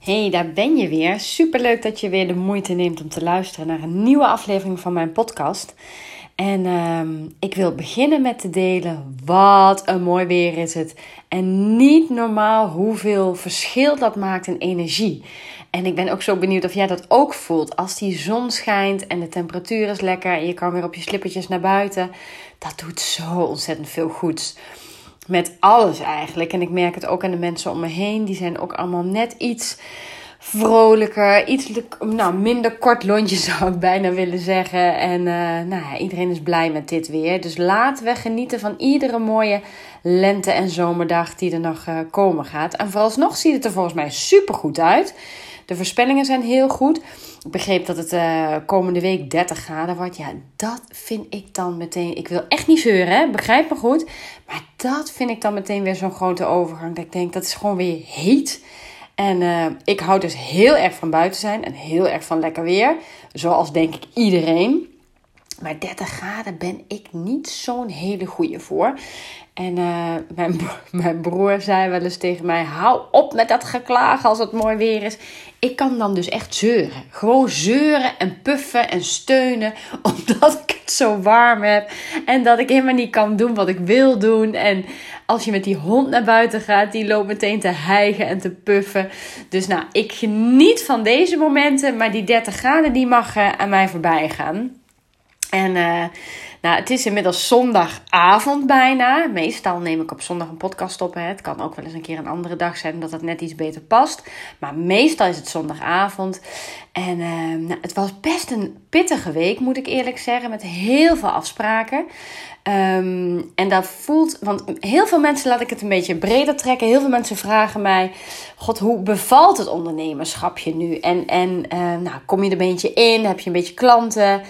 Hey, daar ben je weer. Superleuk dat je weer de moeite neemt om te luisteren naar een nieuwe aflevering van mijn podcast. En ehm, ik wil beginnen met te delen wat een mooi weer is het. En niet normaal hoeveel verschil dat maakt in energie. En ik ben ook zo benieuwd of jij dat ook voelt. Als die zon schijnt en de temperatuur is lekker en je kan weer op je slippertjes naar buiten. Dat doet zo ontzettend veel goeds met alles eigenlijk. En ik merk het ook aan de mensen om me heen. Die zijn ook allemaal net iets vrolijker, iets nou, minder kort lontje zou ik bijna willen zeggen. En uh, nou ja, iedereen is blij met dit weer. Dus laten we genieten van iedere mooie lente- en zomerdag die er nog uh, komen gaat. En vooralsnog ziet het er volgens mij super goed uit. De voorspellingen zijn heel goed. Ik begreep dat het uh, komende week 30 graden wordt. Ja, dat vind ik dan meteen. Ik wil echt niet zeuren, hè? begrijp me goed. Maar dat vind ik dan meteen weer zo'n grote overgang. Dat ik denk dat is gewoon weer heet. En uh, ik hou dus heel erg van buiten zijn en heel erg van lekker weer. Zoals denk ik iedereen. Maar 30 graden ben ik niet zo'n hele goeie voor. En uh, mijn, mijn broer zei wel eens tegen mij: hou op met dat geklagen als het mooi weer is. Ik kan dan dus echt zeuren. Gewoon zeuren en puffen en steunen. Omdat ik het zo warm heb. En dat ik helemaal niet kan doen wat ik wil doen. En als je met die hond naar buiten gaat, die loopt meteen te hijgen en te puffen. Dus nou, ik geniet van deze momenten. Maar die 30 graden, die mag uh, aan mij voorbij gaan. En uh, nou, het is inmiddels zondagavond bijna. Meestal neem ik op zondag een podcast op. Hè. Het kan ook wel eens een keer een andere dag zijn, omdat het net iets beter past. Maar meestal is het zondagavond. En uh, nou, het was best een pittige week, moet ik eerlijk zeggen. Met heel veel afspraken. Um, en dat voelt, want heel veel mensen, laat ik het een beetje breder trekken. Heel veel mensen vragen mij: God, hoe bevalt het ondernemerschapje nu? En, en uh, nou, kom je er een beetje in? Heb je een beetje klanten?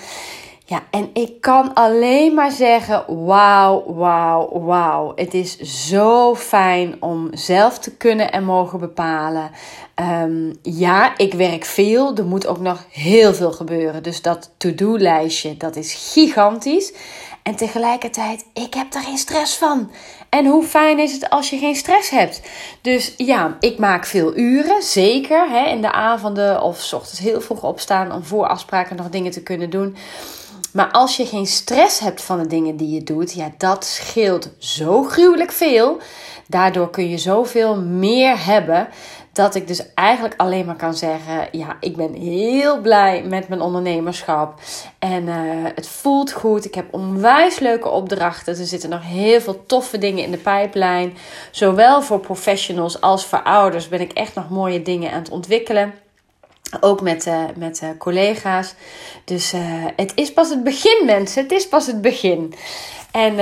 Ja, en ik kan alleen maar zeggen: wauw, wauw, wauw. Het is zo fijn om zelf te kunnen en mogen bepalen. Um, ja, ik werk veel. Er moet ook nog heel veel gebeuren. Dus dat to-do-lijstje, dat is gigantisch. En tegelijkertijd, ik heb er geen stress van. En hoe fijn is het als je geen stress hebt? Dus ja, ik maak veel uren, zeker. Hè, in de avonden of s ochtends heel vroeg opstaan om voor afspraken nog dingen te kunnen doen. Maar als je geen stress hebt van de dingen die je doet, ja, dat scheelt zo gruwelijk veel. Daardoor kun je zoveel meer hebben. Dat ik dus eigenlijk alleen maar kan zeggen: ja, ik ben heel blij met mijn ondernemerschap. En uh, het voelt goed. Ik heb onwijs leuke opdrachten. Er zitten nog heel veel toffe dingen in de pijplijn. Zowel voor professionals als voor ouders ben ik echt nog mooie dingen aan het ontwikkelen. Ook met, uh, met uh, collega's. Dus uh, het is pas het begin, mensen. Het is pas het begin. En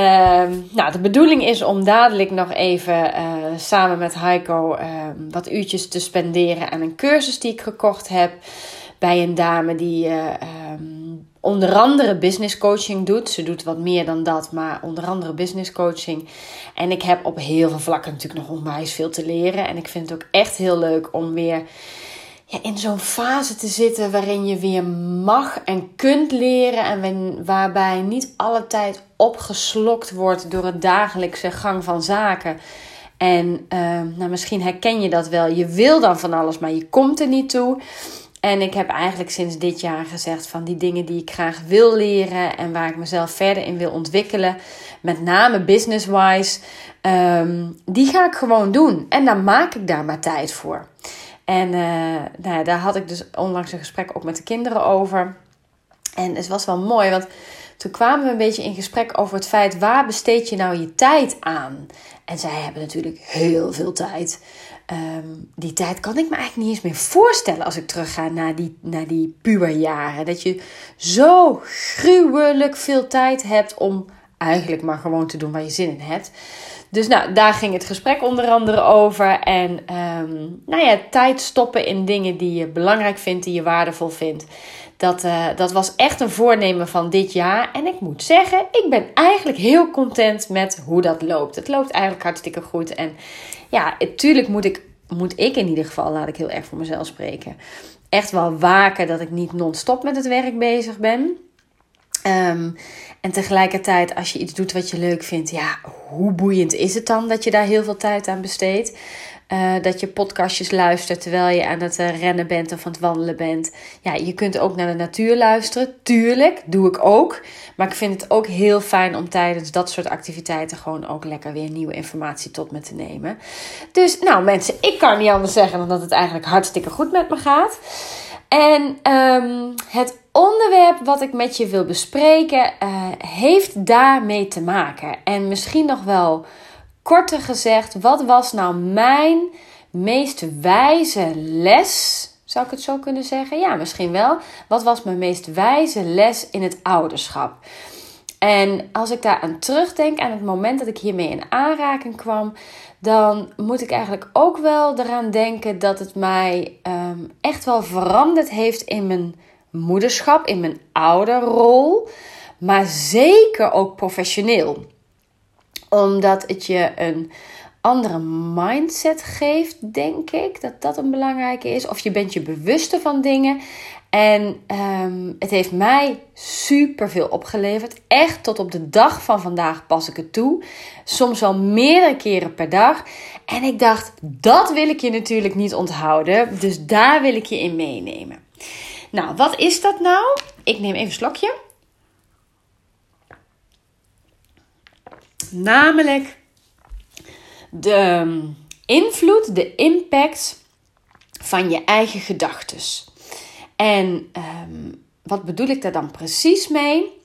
nou, de bedoeling is om dadelijk nog even samen met Heiko wat uurtjes te spenderen aan een cursus die ik gekocht heb. Bij een dame die um, onder andere business coaching doet. Ze doet wat meer dan dat, maar onder andere business coaching. En ik heb op heel veel vlakken natuurlijk nog onwijs veel te leren. En ik vind het ook echt heel leuk om weer ja, in zo'n fase te zitten waarin je weer mag en kunt leren. En waarbij niet alle tijd opgeslokt wordt door het dagelijkse gang van zaken. En uh, nou, misschien herken je dat wel. Je wil dan van alles, maar je komt er niet toe. En ik heb eigenlijk sinds dit jaar gezegd van die dingen die ik graag wil leren en waar ik mezelf verder in wil ontwikkelen, met name business-wise, um, die ga ik gewoon doen. En dan maak ik daar maar tijd voor. En uh, nou daar had ik dus onlangs een gesprek ook met de kinderen over. En het was wel mooi, want toen kwamen we een beetje in gesprek over het feit waar besteed je nou je tijd aan? En zij hebben natuurlijk heel veel tijd. Um, die tijd kan ik me eigenlijk niet eens meer voorstellen als ik terugga naar die, naar die puberjaren. Dat je zo gruwelijk veel tijd hebt om eigenlijk maar gewoon te doen waar je zin in hebt. Dus nou, daar ging het gesprek onder andere over. En um, nou ja, tijd stoppen in dingen die je belangrijk vindt, die je waardevol vindt. Dat, uh, dat was echt een voornemen van dit jaar. En ik moet zeggen, ik ben eigenlijk heel content met hoe dat loopt. Het loopt eigenlijk hartstikke goed. En ja, natuurlijk moet ik, moet ik in ieder geval, laat ik heel erg voor mezelf spreken, echt wel waken dat ik niet non-stop met het werk bezig ben. Um, en tegelijkertijd, als je iets doet wat je leuk vindt, ja, hoe boeiend is het dan dat je daar heel veel tijd aan besteedt? uh, dat je podcastjes luistert terwijl je aan het uh, rennen bent of aan het wandelen bent. Ja, je kunt ook naar de natuur luisteren. Tuurlijk, doe ik ook. Maar ik vind het ook heel fijn om tijdens dat soort activiteiten gewoon ook lekker weer nieuwe informatie tot me te nemen. Dus nou mensen, ik kan niet anders zeggen dan dat het eigenlijk hartstikke goed met me gaat. En um, het onderwerp wat ik met je wil bespreken uh, heeft daarmee te maken. En misschien nog wel korter gezegd, wat was nou mijn meest wijze les? Zou ik het zo kunnen zeggen? Ja, misschien wel. Wat was mijn meest wijze les in het ouderschap? En als ik daar aan terugdenk, aan het moment dat ik hiermee in aanraking kwam, dan moet ik eigenlijk ook wel eraan denken dat het mij um, echt wel veranderd heeft in mijn moederschap, in mijn ouderrol, maar zeker ook professioneel. Omdat het je een andere mindset geeft, denk ik dat dat een belangrijke is. Of je bent je bewuster van dingen. En um, het heeft mij super veel opgeleverd. Echt tot op de dag van vandaag pas ik het toe. Soms wel meerdere keren per dag. En ik dacht, dat wil ik je natuurlijk niet onthouden. Dus daar wil ik je in meenemen. Nou, wat is dat nou? Ik neem even een slokje. Namelijk de ehm, invloed, de impact van je eigen gedachten. En um, wat bedoel ik daar dan precies mee?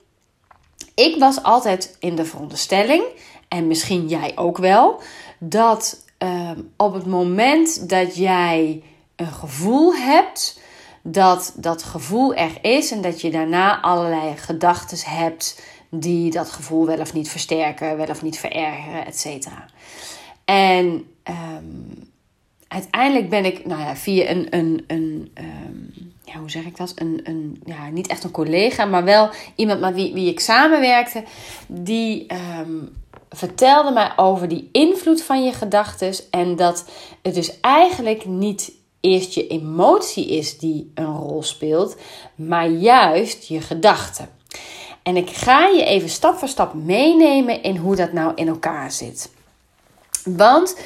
Ik was altijd in de veronderstelling, en misschien jij ook wel, dat um, op het moment dat jij een gevoel hebt, dat dat gevoel er is en dat je daarna allerlei gedachten hebt die dat gevoel wel of niet versterken, wel of niet verergeren, et cetera. En um, uiteindelijk ben ik, nou ja, via een, een, een um, ja, hoe zeg ik dat? Een, een, ja, niet echt een collega, maar wel iemand met wie, wie ik samenwerkte, die um, vertelde mij over die invloed van je gedachten en dat het dus eigenlijk niet eerst je emotie is die een rol speelt, maar juist je gedachten. En ik ga je even stap voor stap meenemen in hoe dat nou in elkaar zit. Want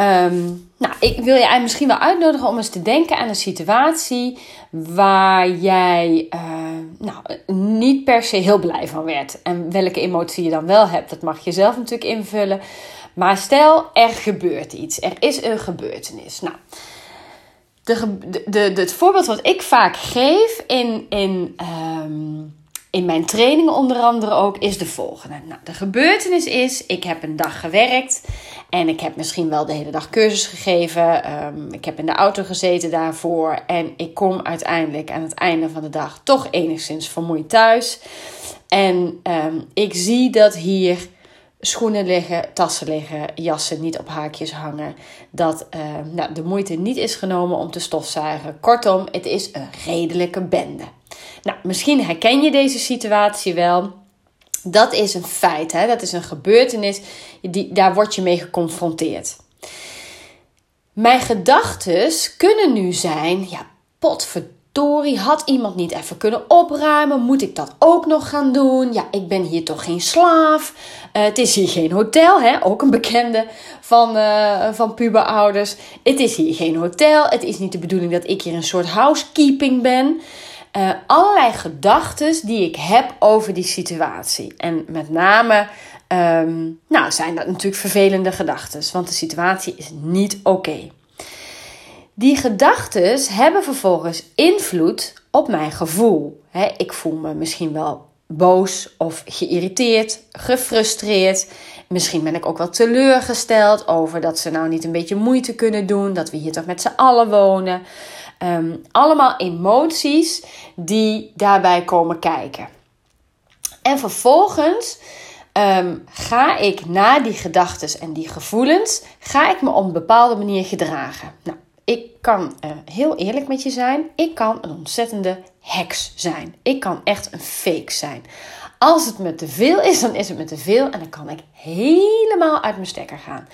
um, nou, ik wil je misschien wel uitnodigen om eens te denken aan een situatie waar jij uh, nou, niet per se heel blij van werd. En welke emotie je dan wel hebt, dat mag je zelf natuurlijk invullen. Maar stel, er gebeurt iets. Er is een gebeurtenis. Nou, de, de, de, het voorbeeld wat ik vaak geef in, in, um, in mijn trainingen onder andere ook, is de volgende. Nou, de gebeurtenis is, ik heb een dag gewerkt en ik heb misschien wel de hele dag cursus gegeven. Um, ik heb in de auto gezeten daarvoor en ik kom uiteindelijk aan het einde van de dag toch enigszins vermoeid thuis. En um, ik zie dat hier schoenen liggen, tassen liggen, jassen niet op haakjes hangen. Dat uh, nou, de moeite niet is genomen om te stofzuigen. Kortom, het is een redelijke bende. Nou, misschien herken je deze situatie wel. Dat is een feit, hè? dat is een gebeurtenis, die, daar word je mee geconfronteerd. Mijn gedachten kunnen nu zijn, ja, potverdorie had iemand niet even kunnen opruimen? Moet ik dat ook nog gaan doen? Ja, ik ben hier toch geen slaaf. Uh, het is hier geen hotel, hè? ook een bekende van, uh, van puberouders. Het is hier geen hotel. Het is niet de bedoeling dat ik hier een soort housekeeping ben. Uh, allerlei gedachten die ik heb over die situatie. En met name um, nou, zijn dat natuurlijk vervelende gedachten, want de situatie is niet oké. Die gedachten hebben vervolgens invloed op mijn gevoel. ik voel me misschien wel boos of geïrriteerd, gefrustreerd. Misschien ben ik ook wel teleurgesteld over dat ze nou niet een beetje moeite kunnen doen, dat we hier toch met z'n allen wonen. Um, allemaal emoties die daarbij komen kijken. En vervolgens um, ga ik na die gedachten en die gevoelens, ga ik me op een bepaalde manier gedragen. Nou, ik kan uh, heel eerlijk met je zijn. Ik kan een ontzettende heks zijn. Ik kan echt een fake zijn. Als het me te veel is, dan is het me te veel en dan kan ik helemaal uit mijn stekker gaan.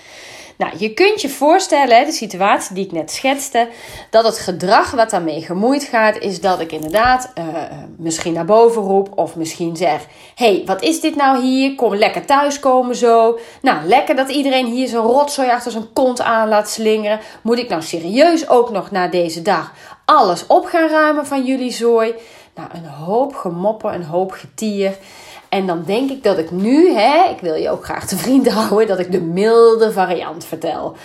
Nou, je kunt je voorstellen, de situatie die ik net schetste, dat het gedrag wat daarmee gemoeid gaat, is dat ik inderdaad uh, misschien naar boven roep of misschien zeg: hey, wat is dit nou hier? Kom lekker thuiskomen zo. Nou, lekker dat iedereen hier zo'n rotzooi achter zijn kont aan laat slingeren. Moet ik nou serieus ook nog na deze dag alles op gaan ruimen van jullie zooi? Nou, een hoop gemopper, een hoop getier. En dan denk ik dat ik nu, hè, ik wil je ook graag te vrienden houden, dat ik de milde variant vertel.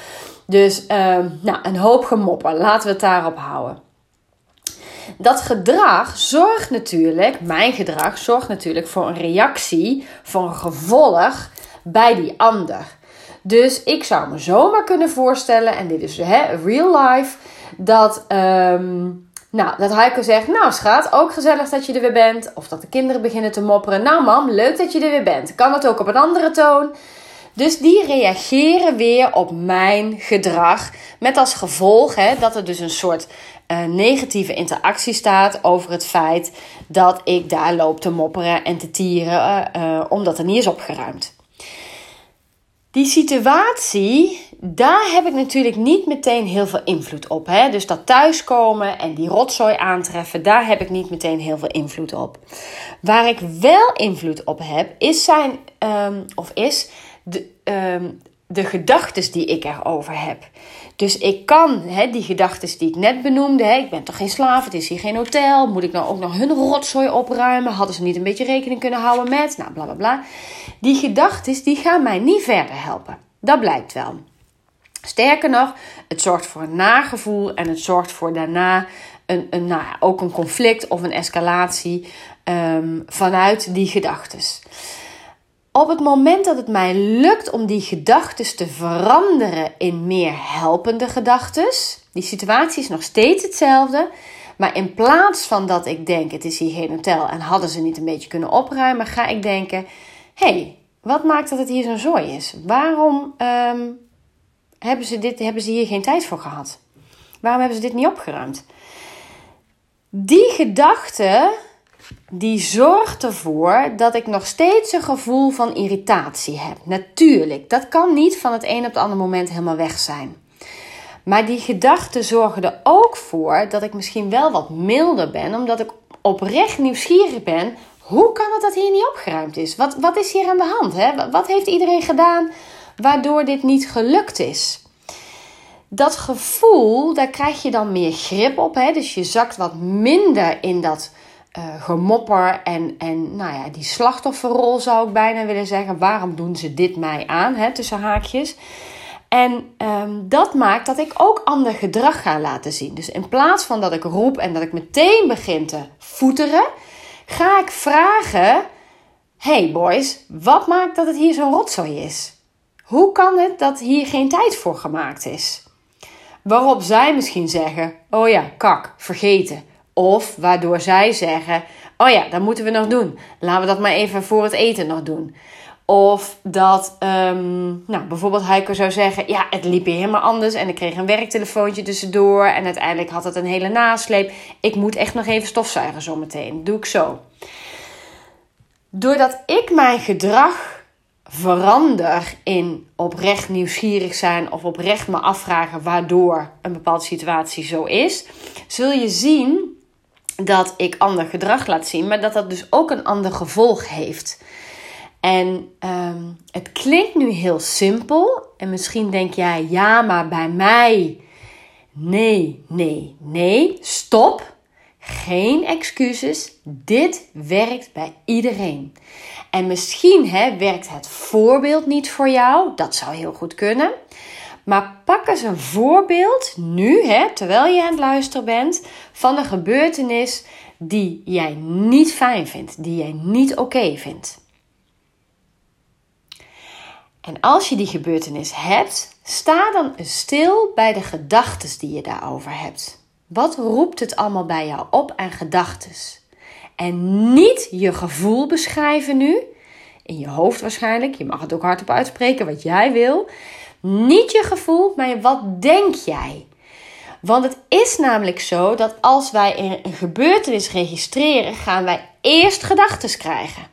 Dus uh, nou, een hoop gemopper, laten we het daarop houden. Dat gedrag zorgt natuurlijk, mijn gedrag zorgt natuurlijk voor een reactie, voor een gevolg bij die ander. Dus ik zou me zomaar kunnen voorstellen, en dit is hè, real life, dat um, nou, dat Heiko zegt, nou schat, ook gezellig dat je er weer bent. Of dat de kinderen beginnen te mopperen. Nou mam, leuk dat je er weer bent. Kan het ook op een andere toon? Dus die reageren weer op mijn gedrag. Met als gevolg hè, dat er dus een soort uh, negatieve interactie staat over het feit dat ik daar loop te mopperen en te tieren, uh, omdat er niet is opgeruimd. Die situatie, daar heb ik natuurlijk niet meteen heel veel invloed op. Hè? Dus dat thuiskomen en die rotzooi aantreffen, daar heb ik niet meteen heel veel invloed op. Waar ik wel invloed op heb, is zijn, um, of is de, um, de gedachten die ik erover heb. Dus ik kan hè, die gedachten die ik net benoemde, hè, ik ben toch geen slaaf, het is hier geen hotel, moet ik nou ook nog hun rotzooi opruimen? Hadden ze niet een beetje rekening kunnen houden met? Nou, bla bla bla. Die gedachten die gaan mij niet verder helpen. Dat blijkt wel. Sterker nog, het zorgt voor een nagevoel en het zorgt voor daarna een, een, nou ook een conflict of een escalatie um, vanuit die gedachten. Op het moment dat het mij lukt om die gedachten te veranderen in meer helpende gedachten, die situatie is nog steeds hetzelfde, maar in plaats van dat ik denk het is hier geen hotel en hadden ze niet een beetje kunnen opruimen, ga ik denken: hé, hey, wat maakt dat het hier zo'n zooi is? Waarom um, hebben, ze dit, hebben ze hier geen tijd voor gehad? Waarom hebben ze dit niet opgeruimd? Die gedachte die zorgt ervoor dat ik nog steeds een gevoel van irritatie heb. Natuurlijk, dat kan niet van het een op het andere moment helemaal weg zijn. Maar die gedachten zorgen er ook voor dat ik misschien wel wat milder ben, omdat ik oprecht nieuwsgierig ben. Hoe kan het dat hier niet opgeruimd is? Wat, wat is hier aan de hand? Hè? Wat heeft iedereen gedaan waardoor dit niet gelukt is? Dat gevoel, daar krijg je dan meer grip op. Hè? Dus je zakt wat minder in dat uh, gemopper en, en nou ja, die slachtofferrol zou ik bijna willen zeggen. Waarom doen ze dit mij aan? Hè, tussen haakjes. En um, dat maakt dat ik ook ander gedrag ga laten zien. Dus in plaats van dat ik roep en dat ik meteen begin te voeteren, ga ik vragen: Hey boys, wat maakt dat het hier zo'n rotzooi is? Hoe kan het dat hier geen tijd voor gemaakt is? Waarop zij misschien zeggen: Oh ja, kak, vergeten. Of waardoor zij zeggen: Oh ja, dat moeten we nog doen. Laten we dat maar even voor het eten nog doen. Of dat, um, nou, bijvoorbeeld Heiko zou zeggen: Ja, het liep hier helemaal anders. En ik kreeg een werktelefoontje tussendoor. En uiteindelijk had het een hele nasleep. Ik moet echt nog even stofzuigen zometeen. Doe ik zo. Doordat ik mijn gedrag verander in oprecht nieuwsgierig zijn of oprecht me afvragen waardoor een bepaalde situatie zo is, zul je zien dat ik ander gedrag laat zien, maar dat dat dus ook een ander gevolg heeft. En um, het klinkt nu heel simpel. En misschien denk jij, ja, maar bij mij. Nee, nee, nee. Stop. Geen excuses. Dit werkt bij iedereen. En misschien hè, werkt het voorbeeld niet voor jou. Dat zou heel goed kunnen. Maar pak eens een voorbeeld nu, hè, terwijl je aan het luisteren bent, van een gebeurtenis die jij niet fijn vindt, die jij niet oké vindt. En als je die gebeurtenis hebt, sta dan stil bij de gedachten die je daarover hebt. Wat roept het allemaal bij jou op aan gedachten? En niet je gevoel beschrijven nu, in je hoofd waarschijnlijk. Je mag het ook hardop uitspreken wat jij wil. Niet je gevoel, maar wat denk jij? Want het is namelijk zo dat als wij een gebeurtenis registreren, gaan wij eerst gedachten krijgen.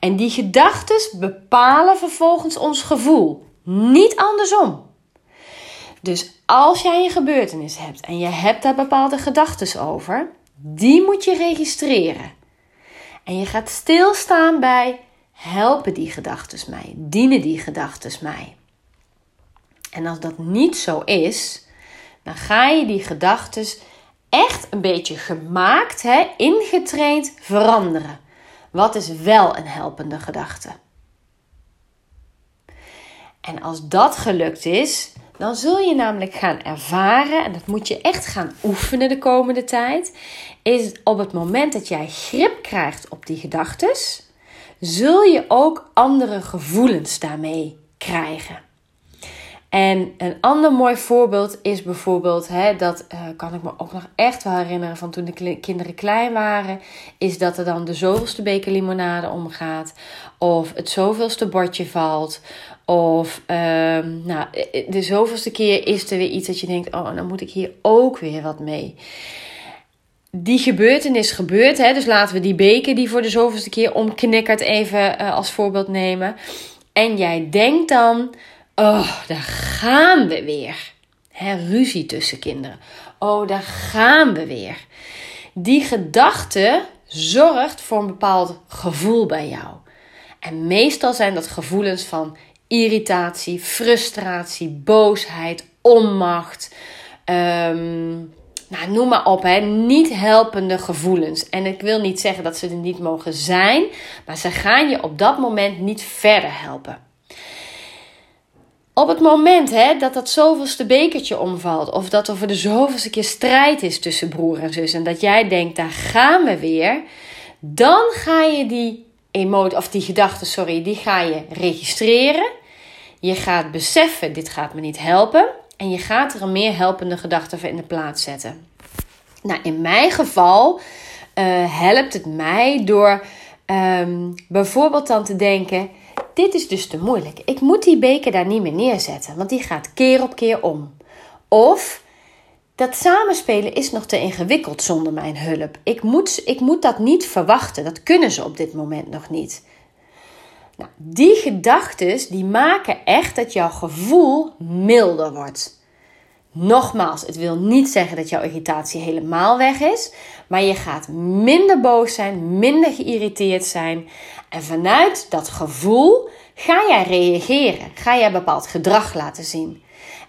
En die gedachten bepalen vervolgens ons gevoel, niet andersom. Dus als jij een gebeurtenis hebt en je hebt daar bepaalde gedachten over, die moet je registreren. En je gaat stilstaan bij helpen die gedachten mij, dienen die gedachten mij. En als dat niet zo is, dan ga je die gedachten echt een beetje gemaakt, hè, ingetraind veranderen. Wat is wel een helpende gedachte? En als dat gelukt is, dan zul je namelijk gaan ervaren, en dat moet je echt gaan oefenen de komende tijd, is op het moment dat jij grip krijgt op die gedachten, zul je ook andere gevoelens daarmee krijgen. En een ander mooi voorbeeld is bijvoorbeeld, hè, dat uh, kan ik me ook nog echt wel herinneren van toen de kinderen klein waren, is dat er dan de zoveelste beker limonade omgaat, of het zoveelste bordje valt, of um, nou, de zoveelste keer is er weer iets dat je denkt, oh, dan moet ik hier ook weer wat mee. Die gebeurtenis gebeurt, hè, dus laten we die beker die voor de zoveelste keer omknikkert even als voorbeeld nemen. En jij denkt dan, Oh, daar gaan we weer. He, ruzie tussen kinderen. Oh, daar gaan we weer. Die gedachte zorgt voor een bepaald gevoel bij jou. En meestal zijn dat gevoelens van irritatie, frustratie, boosheid, onmacht. Um, nou, noem maar op, niet helpende gevoelens. En ik wil niet zeggen dat ze er niet mogen zijn, maar ze gaan je op dat moment niet verder helpen. Op het moment hè, dat dat zoveelste bekertje omvalt, of dat er voor de zoveelste keer strijd is tussen broer en zus, en dat jij denkt, daar gaan we weer, dan ga je die emotie, of die gedachte, sorry, die ga je registreren. Je gaat beseffen, dit gaat me niet helpen. En je gaat er een meer helpende gedachte voor in de plaats zetten. Nou, in mijn geval uh, helpt het mij door um, bijvoorbeeld dan te denken: dit is dus te moeilijk. Ik moet die beker daar niet meer neerzetten, want die gaat keer op keer om. Of dat samenspelen is nog te ingewikkeld zonder mijn hulp. Ik moet, ik moet dat niet verwachten. Dat kunnen ze op dit moment nog niet. Nou, die gedachten die maken echt dat jouw gevoel milder wordt. Nogmaals, het wil niet zeggen dat jouw irritatie helemaal weg is, maar je gaat minder boos zijn, minder geïrriteerd zijn. En vanuit dat gevoel ga jij reageren, ga jij bepaald gedrag laten zien.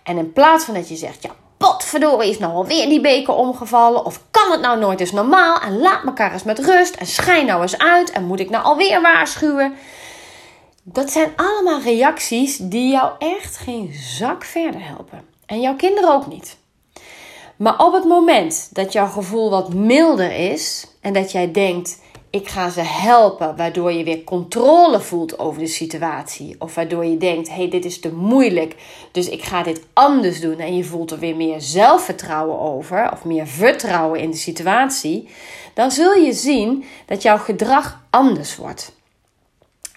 En in plaats van dat je zegt, ja, potverdorie is nou alweer die beker omgevallen, of kan het nou nooit eens normaal, en laat elkaar eens met rust, en schijn nou eens uit, en moet ik nou alweer waarschuwen. Dat zijn allemaal reacties die jou echt geen zak verder helpen. En jouw kinderen ook niet. Maar op het moment dat jouw gevoel wat milder is en dat jij denkt: ik ga ze helpen, waardoor je weer controle voelt over de situatie, of waardoor je denkt: hé, hey, dit is te moeilijk, dus ik ga dit anders doen en je voelt er weer meer zelfvertrouwen over, of meer vertrouwen in de situatie, dan zul je zien dat jouw gedrag anders wordt.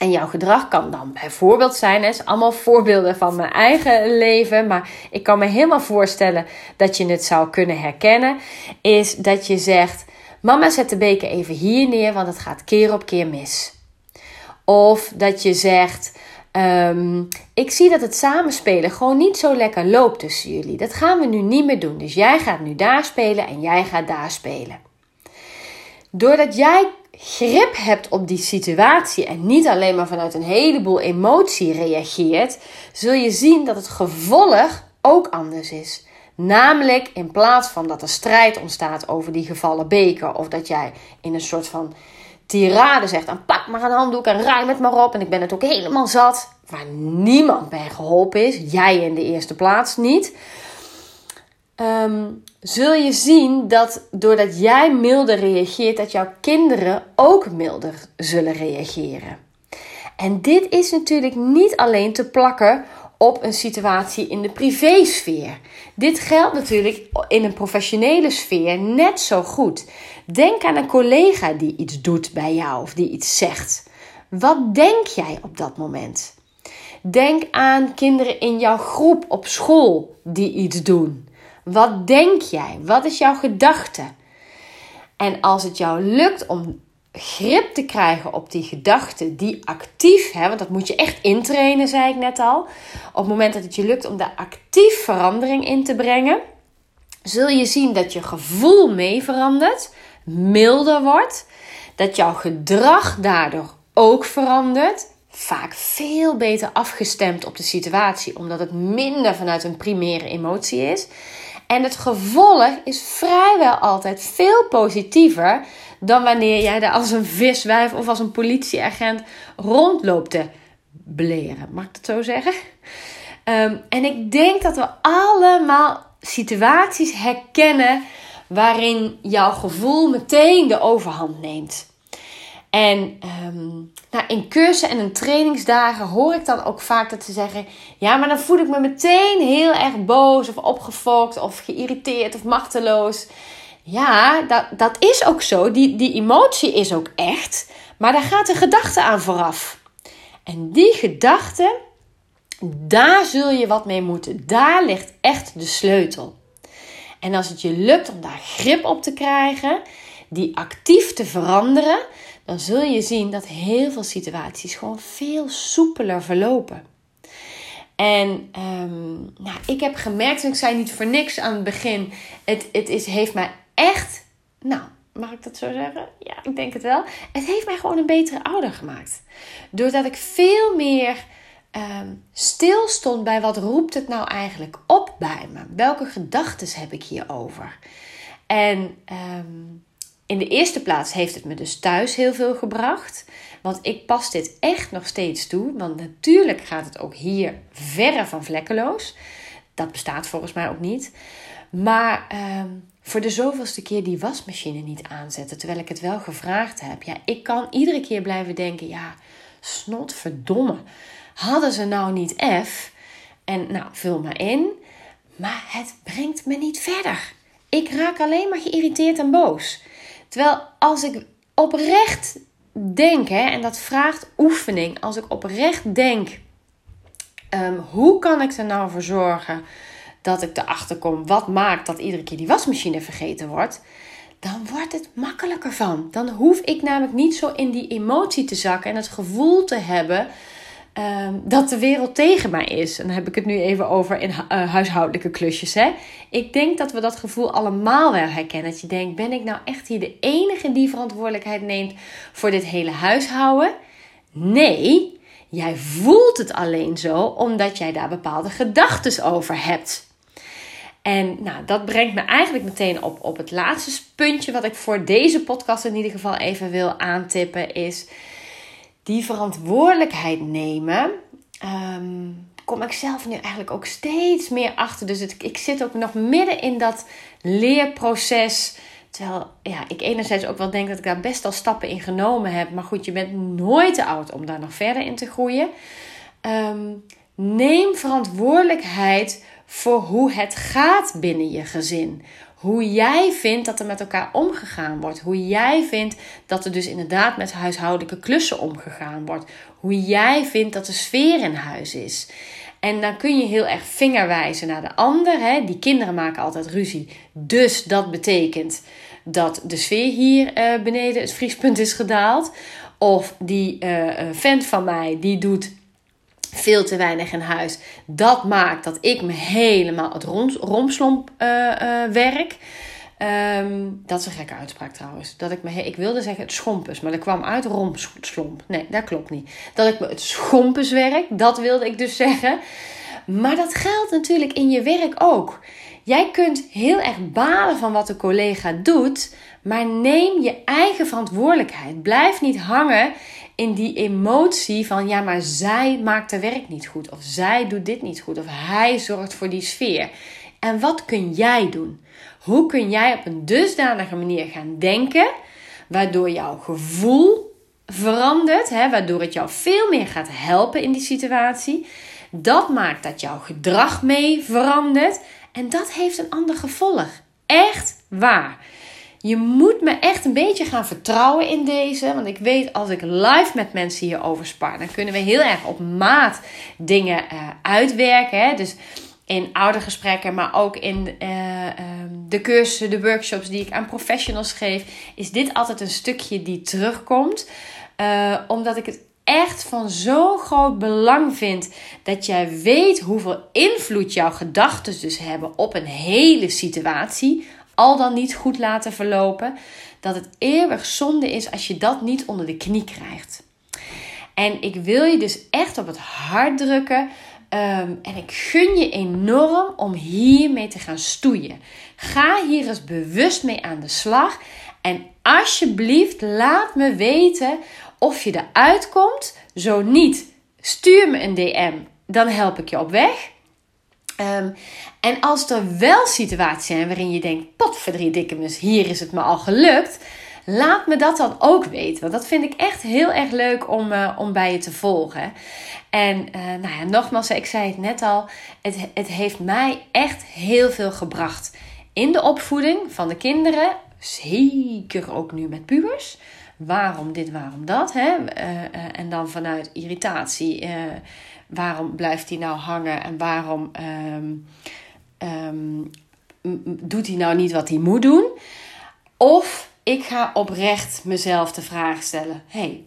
En jouw gedrag kan dan bijvoorbeeld zijn, het is allemaal voorbeelden van mijn eigen leven, maar ik kan me helemaal voorstellen dat je het zou kunnen herkennen, is dat je zegt, mama zet de beker even hier neer, want het gaat keer op keer mis. Of dat je zegt, ehm, ik zie dat het samenspelen gewoon niet zo lekker loopt tussen jullie. Dat gaan we nu niet meer doen. Dus jij gaat nu daar spelen en jij gaat daar spelen. Doordat jij grip hebt op die situatie en niet alleen maar vanuit een heleboel emotie reageert, zul je zien dat het gevolg ook anders is. Namelijk in plaats van dat er strijd ontstaat over die gevallen beker of dat jij in een soort van tirade zegt: dan pak maar een handdoek en ruim het maar op en ik ben het ook helemaal zat, waar niemand bij geholpen is, jij in de eerste plaats niet. Um, zul je zien dat doordat jij milder reageert, dat jouw kinderen ook milder zullen reageren. En dit is natuurlijk niet alleen te plakken op een situatie in de privésfeer. Dit geldt natuurlijk in een professionele sfeer net zo goed. Denk aan een collega die iets doet bij jou of die iets zegt. Wat denk jij op dat moment? Denk aan kinderen in jouw groep op school die iets doen. Wat denk jij? Wat is jouw gedachte? En als het jou lukt om grip te krijgen op die gedachten die actief, hè, want dat moet je echt intrainen, zei ik net al. Op het moment dat het je lukt om daar actief verandering in te brengen, zul je zien dat je gevoel mee verandert, milder wordt, dat jouw gedrag daardoor ook verandert. Vaak veel beter afgestemd op de situatie, omdat het minder vanuit een primaire emotie is. En het gevolg is vrijwel altijd veel positiever dan wanneer jij daar als een viswijf of als een politieagent rondloopt te beleren. Mag ik dat zo zeggen? Ehm, en ik denk dat we allemaal situaties herkennen waarin jouw gevoel meteen de overhand neemt. En um, nou, in cursussen en in trainingsdagen hoor ik dan ook vaak dat ze zeggen: Ja, maar dan voel ik me meteen heel erg boos of opgefokt of geïrriteerd of machteloos. Ja, dat, dat is ook zo. Die, die emotie is ook echt. Maar daar gaat een gedachte aan vooraf. En die gedachte, daar zul je wat mee moeten. Daar ligt echt de sleutel. En als het je lukt om daar grip op te krijgen, die actief te veranderen, dan zul je zien dat heel veel situaties gewoon veel soepeler verlopen. En um, nou, ik heb gemerkt, en ik zei niet voor niks aan het begin, het, het is, heeft mij echt, nou, mag ik dat zo zeggen? Ja, ik denk het wel. Het heeft mij gewoon een betere ouder gemaakt. Doordat ik veel meer um, stil stond bij wat roept het nou eigenlijk op bij me? Welke gedachten heb ik hierover? En um, in de eerste plaats heeft het me dus thuis heel veel gebracht. Want ik pas dit echt nog steeds toe. Want natuurlijk gaat het ook hier verre van vlekkeloos. Dat bestaat volgens mij ook niet. Maar ehm, voor de zoveelste keer die wasmachine niet aanzetten. Terwijl ik het wel gevraagd heb. Ja, ik kan iedere keer blijven denken. Ja, snot verdomme. Hadden ze nou niet F? En nou, vul maar in. Maar het brengt me niet verder. Ik raak alleen maar geïrriteerd en boos. Terwijl als ik oprecht denk, hè, en dat vraagt oefening, als ik oprecht denk, um, hoe kan ik er nou voor zorgen dat ik erachter kom wat maakt dat iedere keer die wasmachine vergeten wordt, dan wordt het makkelijker van. Dan hoef ik namelijk niet zo in die emotie te zakken en het gevoel te hebben Ehm, dat de wereld tegen mij is. En dan heb ik het nu even over in uh, huishoudelijke klusjes. Hè? Ik denk dat we dat gevoel allemaal wel herkennen. Dat je denkt, ben ik nou echt hier de enige die verantwoordelijkheid neemt voor dit hele huishouden? Nee, jij voelt het alleen zo omdat jij daar bepaalde gedachten over hebt. En nou, dat brengt me eigenlijk meteen op, op het laatste puntje wat ik voor deze podcast in ieder geval even wil aantippen is die verantwoordelijkheid nemen, um, kom ik zelf nu eigenlijk ook steeds meer achter. Dus ik zit ook nog midden in dat leerproces. Terwijl ja, ik enerzijds ook wel denk dat ik daar best al stappen in genomen heb. Maar goed, je bent nooit te oud om daar nog verder in te groeien. Um, neem verantwoordelijkheid voor hoe het gaat binnen je gezin. Hoe jij vindt dat er met elkaar omgegaan wordt. Hoe jij vindt dat er dus inderdaad met huishoudelijke klussen omgegaan wordt. Hoe jij vindt dat de sfeer in huis is. En dan kun je heel erg vingerwijzen naar de ander. Hè? Die kinderen maken altijd ruzie. Dus dat betekent dat de sfeer hier uh, beneden het vriespunt is gedaald. Of die uh, vent van mij die doet veel te weinig in huis. Dat maakt dat ik me helemaal het romslomp uh, uh, werk. Um, dat is een gekke uitspraak trouwens. Dat ik, me, ik wilde zeggen het schompus, maar dat kwam uit romslomp. Nee, dat klopt niet. Dat ik me het schompus werk, dat wilde ik dus zeggen. Maar dat geldt natuurlijk in je werk ook. Jij kunt heel erg balen van wat de collega doet, maar neem je eigen verantwoordelijkheid. Blijf niet hangen in die emotie van ja, maar zij maakt haar werk niet goed. Of zij doet dit niet goed. Of hij zorgt voor die sfeer. En wat kun jij doen? Hoe kun jij op een dusdanige manier gaan denken, waardoor jouw gevoel verandert, hè, waardoor het jou veel meer gaat helpen in die situatie. Dat maakt dat jouw gedrag mee verandert en dat heeft een ander gevolg. Echt waar. Je moet me echt een beetje gaan vertrouwen in deze. Want ik weet als ik live met mensen hierover spar, dan kunnen we heel erg op maat dingen uh, uitwerken. Hè? Dus in oudergesprekken, maar ook in uh, de cursussen, de workshops die ik aan professionals geef, is dit altijd een stukje die terugkomt. Uh, omdat ik het echt van zo groot belang vind dat jij weet hoeveel invloed jouw gedachten dus hebben op een hele situatie, al dan niet goed laten verlopen, dat het eeuwig zonde is als je dat niet onder de knie krijgt. En ik wil je dus echt op het hart drukken. Ehm, en ik gun je enorm om hiermee te gaan stoeien. Ga hier eens bewust mee aan de slag. En alsjeblieft, laat me weten of je eruit komt. Zo niet, stuur me een DM. Dan help ik je op weg. Ehm, en als er wel situaties zijn waarin je denkt: potverdriedikkemus, hier is het me al gelukt. Laat me dat dan ook weten. Want dat vind ik echt heel erg leuk om, uh, om bij je te volgen. En uh, nou ja, nogmaals, ik zei het net al. Het, het heeft mij echt heel veel gebracht. In de opvoeding van de kinderen. Zeker ook nu met pubers. Waarom dit, waarom dat? Hè? Uh, en dan vanuit irritatie. Waarom blijft hij nou hangen? En waarom um, um, doet hij nou niet wat hij moet doen? Of ik ga oprecht mezelf de vraag stellen: hey,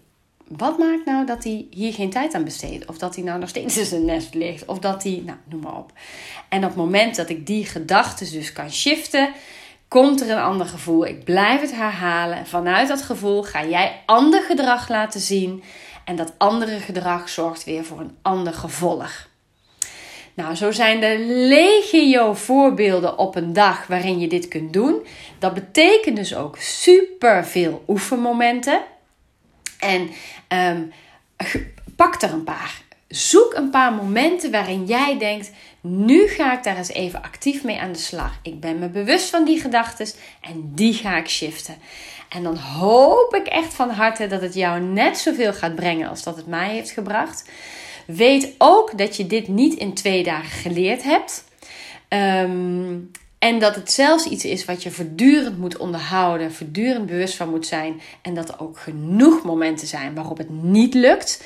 wat maakt nou dat hij hier geen tijd aan besteedt? Of dat hij nou nog steeds in zijn nest ligt? Of dat hij, nou, noem maar op. En op het moment dat ik die gedachten dus kan shiften, komt er een ander gevoel. Ik blijf het herhalen. Vanuit dat gevoel ga jij ander gedrag laten zien. En dat andere gedrag zorgt weer voor een ander gevolg. Nou, zo zijn er legio voorbeelden op een dag waarin je dit kunt doen. Dat betekent dus ook super veel oefenmomenten. En um, pak er een paar. Zoek een paar momenten waarin jij denkt: nu ga ik daar eens even actief mee aan de slag. Ik ben me bewust van die gedachten en die ga ik shiften. En dan hoop ik echt van harte dat het jou net zoveel gaat brengen als dat het mij heeft gebracht. Weet ook dat je dit niet in twee dagen geleerd hebt. Um, en dat het zelfs iets is wat je voortdurend moet onderhouden, voortdurend bewust van moet zijn. En dat er ook genoeg momenten zijn waarop het niet lukt.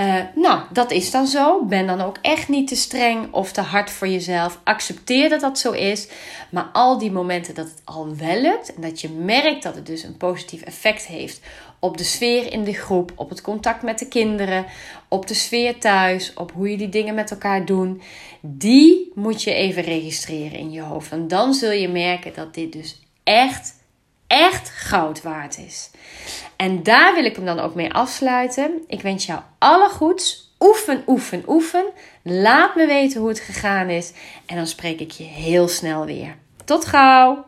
Uh, nou, dat is dan zo. Ben dan ook echt niet te streng of te hard voor jezelf. Accepteer dat dat zo is. Maar al die momenten dat het al wel lukt en dat je merkt dat het dus een positief effect heeft op de sfeer in de groep, op het contact met de kinderen, op de sfeer thuis, op hoe je die dingen met elkaar doen, die moet je even registreren in je hoofd. En dan zul je merken dat dit dus echt, echt goud waard is. En daar wil ik hem dan ook mee afsluiten. Ik wens jou alle goeds. Oefen, oefen, oefen. Laat me weten hoe het gegaan is. En dan spreek ik je heel snel weer. Tot gauw!